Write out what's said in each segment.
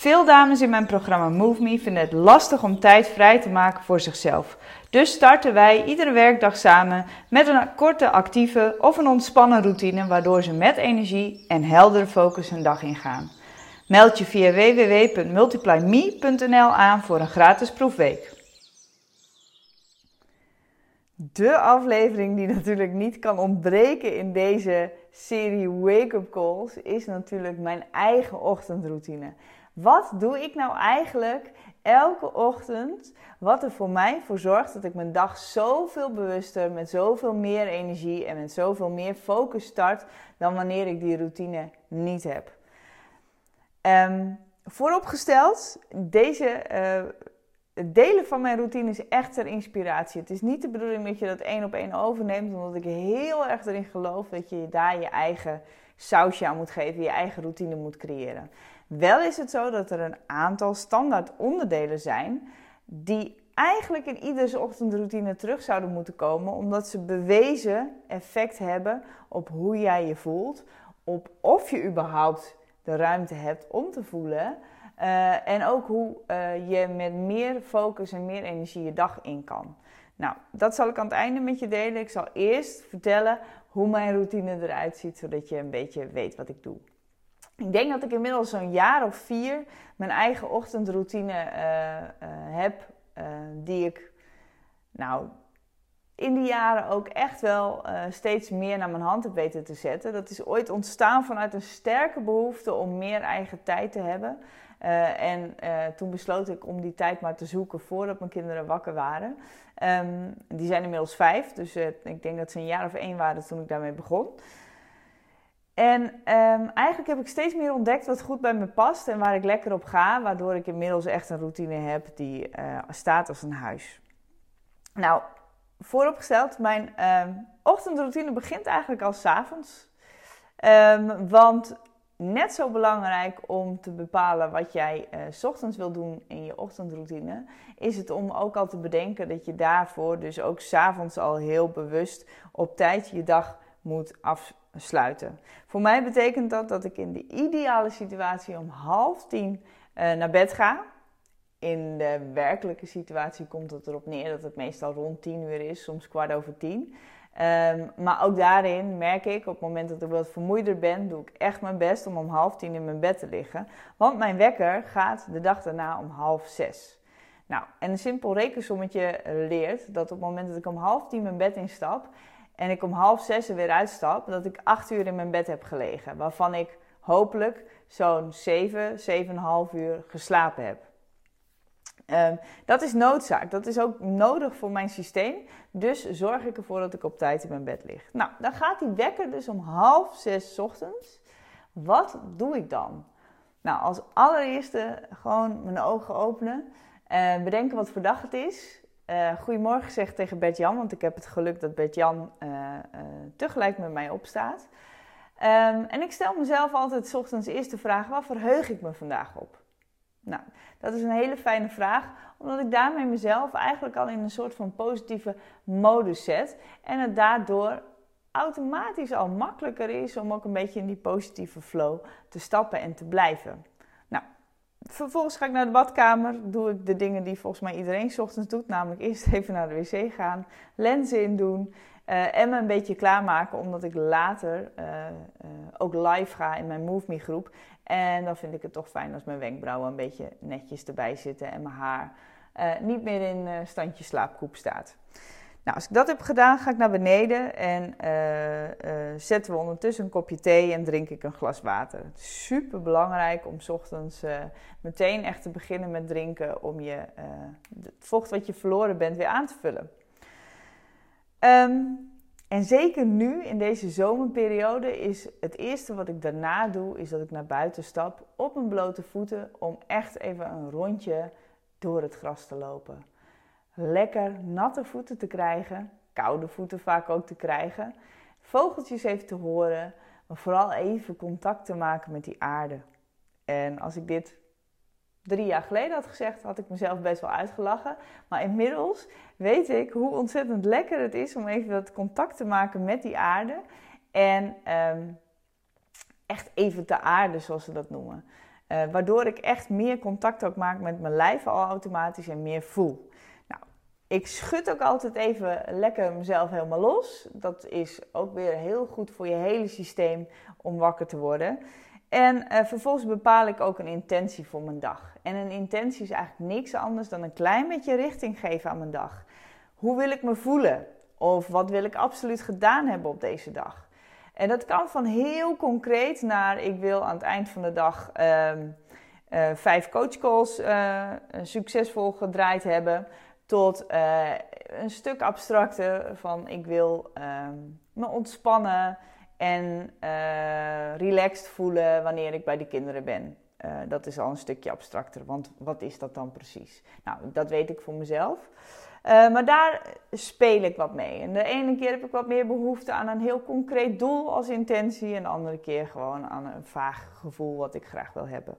Veel dames in mijn programma Move Me vinden het lastig om tijd vrij te maken voor zichzelf. Dus starten wij iedere werkdag samen met een korte actieve of een ontspannen routine waardoor ze met energie en heldere focus hun dag ingaan. Meld je via www.multiplyme.nl aan voor een gratis proefweek. De aflevering die natuurlijk niet kan ontbreken in deze serie wake-up calls is natuurlijk mijn eigen ochtendroutine. Wat doe ik nou eigenlijk elke ochtend wat er voor mij voor zorgt dat ik mijn dag zoveel bewuster, met zoveel meer energie en met zoveel meer focus start dan wanneer ik die routine niet heb? Um, vooropgesteld, deze het delen van mijn routine is echt ter inspiratie. Het is niet de bedoeling dat je dat één op één overneemt, omdat ik heel erg erin geloof dat je daar je eigen sausje aan moet geven, je eigen routine moet creëren. Wel is het zo dat er een aantal standaard onderdelen zijn die eigenlijk in ieders ochtendroutine terug zouden moeten komen, omdat ze bewezen effect hebben op hoe jij je voelt, op of je überhaupt de ruimte hebt om te voelen. Uh, en ook hoe uh, je met meer focus en meer energie je dag in kan. Nou, dat zal ik aan het einde met je delen. Ik zal eerst vertellen hoe mijn routine eruit ziet, zodat je een beetje weet wat ik doe. Ik denk dat ik inmiddels zo'n jaar of vier mijn eigen ochtendroutine uh, heb, die ik nou in die jaren ook echt wel steeds meer naar mijn hand heb weten te zetten. Dat is ooit ontstaan vanuit een sterke behoefte om meer eigen tijd te hebben. En toen besloot ik om die tijd maar te zoeken voordat mijn kinderen wakker waren. Um, die zijn inmiddels vijf, dus ik denk dat ze een jaar of één waren toen ik daarmee begon. En um, eigenlijk heb ik steeds meer ontdekt wat goed bij me past en waar ik lekker op ga, waardoor ik inmiddels echt een routine heb die staat als een huis. Nou, vooropgesteld, mijn ehm, ochtendroutine begint eigenlijk al s'avonds. Um, want net zo belangrijk om te bepalen wat jij uh, s ochtends wil doen in je ochtendroutine, is het om ook al te bedenken dat je daarvoor dus ook s'avonds al heel bewust op tijd je dag moet afsluiten. Voor mij betekent dat dat ik in de ideale situatie om half tien uh, naar bed ga. In de werkelijke situatie komt het erop neer dat het meestal rond tien uur is, soms kwart over tien. Um, maar ook daarin merk ik, op het moment dat ik wat vermoeider ben, doe ik echt mijn best om om half tien in mijn bed te liggen. Want mijn wekker gaat de dag daarna om half zes. Nou, en een simpel rekensommetje leert dat op het moment dat ik om half tien mijn bed instap en ik om half zes er weer uitstap, dat ik acht uur in mijn bed heb gelegen. Waarvan ik hopelijk zo'n zeven, zeven en half uur geslapen heb. Um, dat is noodzaak. Dat is ook nodig voor mijn systeem. Dus zorg ik ervoor dat ik op tijd in mijn bed lig. Nou, dan gaat die wekker dus om half zes ochtends. Wat doe ik dan? Nou, als allereerste gewoon mijn ogen openen. Uh, bedenken wat voor dag het is. Uh, goedemorgen zeg tegen Bert-Jan, want ik heb het geluk dat Bert-Jan uh, tegelijk met mij opstaat. Um, en ik stel mezelf altijd s ochtends eerst de vraag, waar verheug ik me vandaag op? Nou, dat is een hele fijne vraag, omdat ik daarmee mezelf eigenlijk al in een soort van positieve modus zet. En het daardoor automatisch al makkelijker is om ook een beetje in die positieve flow te stappen en te blijven. Vervolgens ga ik naar de badkamer, doe ik de dingen die volgens mij iedereen ochtends doet, namelijk eerst even naar de wc gaan, lenzen in doen. Uh, en me een beetje klaarmaken, omdat ik later uh, uh, ook live ga in mijn Move Me groep. En dan vind ik het toch fijn als mijn wenkbrauwen een beetje netjes erbij zitten en mijn haar niet meer in standje slaapkoep staat. Nou, als ik dat heb gedaan, ga ik naar beneden en zetten we ondertussen een kopje thee en drink ik een glas water. Het is super belangrijk om ochtends meteen echt te beginnen met drinken om je, het vocht wat je verloren bent weer aan te vullen. Um, En zeker nu in deze zomerperiode is het eerste wat ik daarna doe, is dat ik naar buiten stap op mijn blote voeten om echt even een rondje door het gras te lopen. Lekker natte voeten te krijgen, koude voeten vaak ook te krijgen, vogeltjes even te horen, maar vooral even contact te maken met die aarde. En als ik dit drie jaar geleden had gezegd, had ik mezelf best wel uitgelachen. Maar inmiddels weet ik hoe ontzettend lekker het is om even dat contact te maken met die aarde. En ehm, echt even te aarde, zoals ze dat noemen. Uh, waardoor ik echt meer contact ook maak met mijn lijf al automatisch en meer voel. Ik schud ook altijd even lekker mezelf helemaal los. Dat is ook weer heel goed voor je hele systeem om wakker te worden. En uh, vervolgens bepaal ik ook een intentie voor mijn dag. En een intentie is eigenlijk niks anders dan een klein beetje richting geven aan mijn dag. Hoe wil ik me voelen? Of wat wil ik absoluut gedaan hebben op deze dag? En dat kan van heel concreet naar ik wil aan het eind van de dag uh, uh, vijf coachcalls uh, succesvol gedraaid hebben. Tot een stuk abstracter van ik wil ehm, me ontspannen en relaxed voelen wanneer ik bij de kinderen ben. Uh, dat is al een stukje abstracter, want wat is dat dan precies? Nou, dat weet ik voor mezelf. Maar daar speel ik wat mee. En de ene keer heb ik wat meer behoefte aan een heel concreet doel als intentie, en de andere keer gewoon aan een vaag gevoel wat ik graag wil hebben.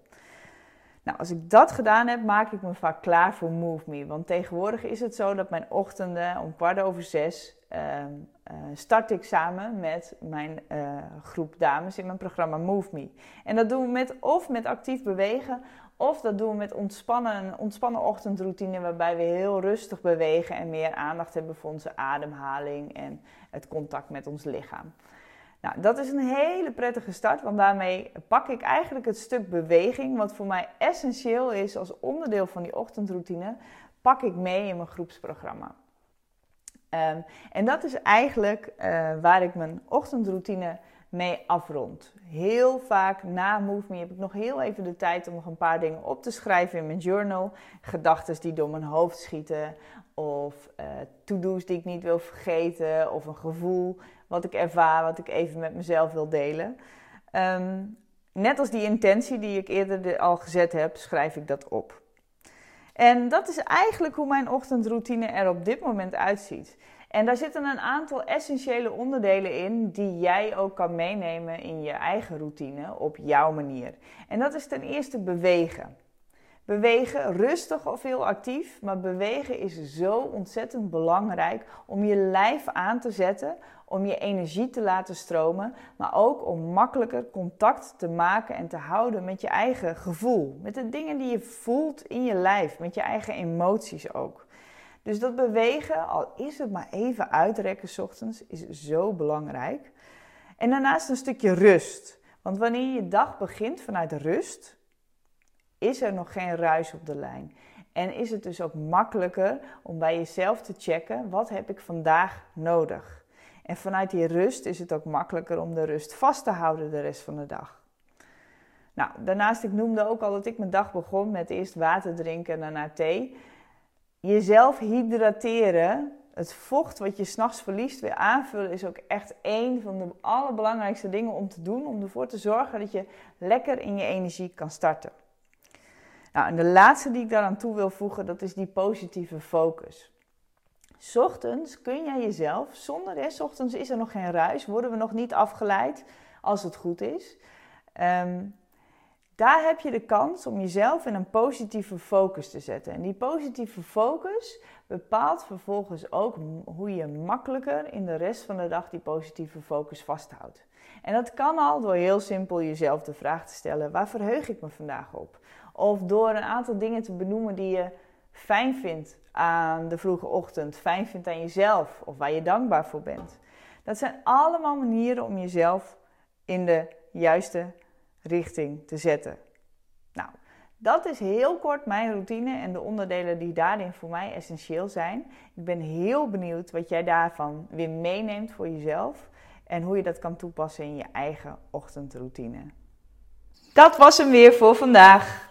Nou, als ik dat gedaan heb, maak ik me vaak klaar voor Move Me. Want tegenwoordig is het zo dat mijn ochtenden om kwart over zes uh, uh, start ik samen met mijn uh, groep dames in mijn programma Move Me. En dat doen we met of met actief bewegen, of dat doen we met ontspannen, een ontspannen ochtendroutine waarbij we heel rustig bewegen en meer aandacht hebben voor onze ademhaling en het contact met ons lichaam. Nou, dat is een hele prettige start, want daarmee pak ik eigenlijk het stuk beweging, wat voor mij essentieel is als onderdeel van die ochtendroutine, pak ik mee in mijn groepsprogramma. Um, en dat is eigenlijk uh, waar ik mijn ochtendroutine mee afrond. Heel vaak na Move Me heb ik nog heel even de tijd om nog een paar dingen op te schrijven in mijn journal. Gedachten die door mijn hoofd schieten, of uh, to-do's die ik niet wil vergeten, of een gevoel wat ik ervaar, wat ik even met mezelf wil delen. Um, net als die intentie die ik eerder al gezet heb, schrijf ik dat op. En dat is eigenlijk hoe mijn ochtendroutine er op dit moment uitziet. En daar zitten een aantal essentiële onderdelen in die jij ook kan meenemen in je eigen routine op jouw manier. En dat is ten eerste bewegen. Bewegen, rustig of heel actief, maar bewegen is zo ontzettend belangrijk om je lijf aan te zetten, om je energie te laten stromen, maar ook om makkelijker contact te maken en te houden met je eigen gevoel, met de dingen die je voelt in je lijf, met je eigen emoties ook. Dus dat bewegen, al is het maar even uitrekken s ochtends, is zo belangrijk. En daarnaast een stukje rust. Want wanneer je dag begint vanuit rust, is er nog geen ruis op de lijn. En is het dus ook makkelijker om bij jezelf te checken, wat heb ik vandaag nodig? En vanuit die rust is het ook makkelijker om de rust vast te houden de rest van de dag. Nou, daarnaast, ik noemde ook al dat ik mijn dag begon met eerst water drinken en daarna thee jezelf hydrateren, het vocht wat je s'nachts verliest, weer aanvullen, is ook echt een van de allerbelangrijkste dingen om te doen. Om ervoor te zorgen dat je lekker in je energie kan starten. Nou, en de laatste die ik daaraan toe wil voegen, dat is die positieve focus. Ochtends kun jij jezelf, zonder, hè, ochtends is er nog geen ruis, worden we nog niet afgeleid als het goed is. Um, daar heb je de kans om jezelf in een positieve focus te zetten. En die positieve focus bepaalt vervolgens ook hoe je makkelijker in de rest van de dag die positieve focus vasthoudt. En dat kan al door heel simpel jezelf de vraag te stellen: waar verheug ik me vandaag op? Of door een aantal dingen te benoemen die je fijn vindt aan de vroege ochtend, fijn vindt aan jezelf of waar je dankbaar voor bent. Dat zijn allemaal manieren om jezelf in de juiste richting te zetten. Nou, dat is heel kort mijn routine en de onderdelen die daarin voor mij essentieel zijn. Ik ben heel benieuwd wat jij daarvan weer meeneemt voor jezelf en hoe je dat kan toepassen in je eigen ochtendroutine. Dat was hem weer voor vandaag.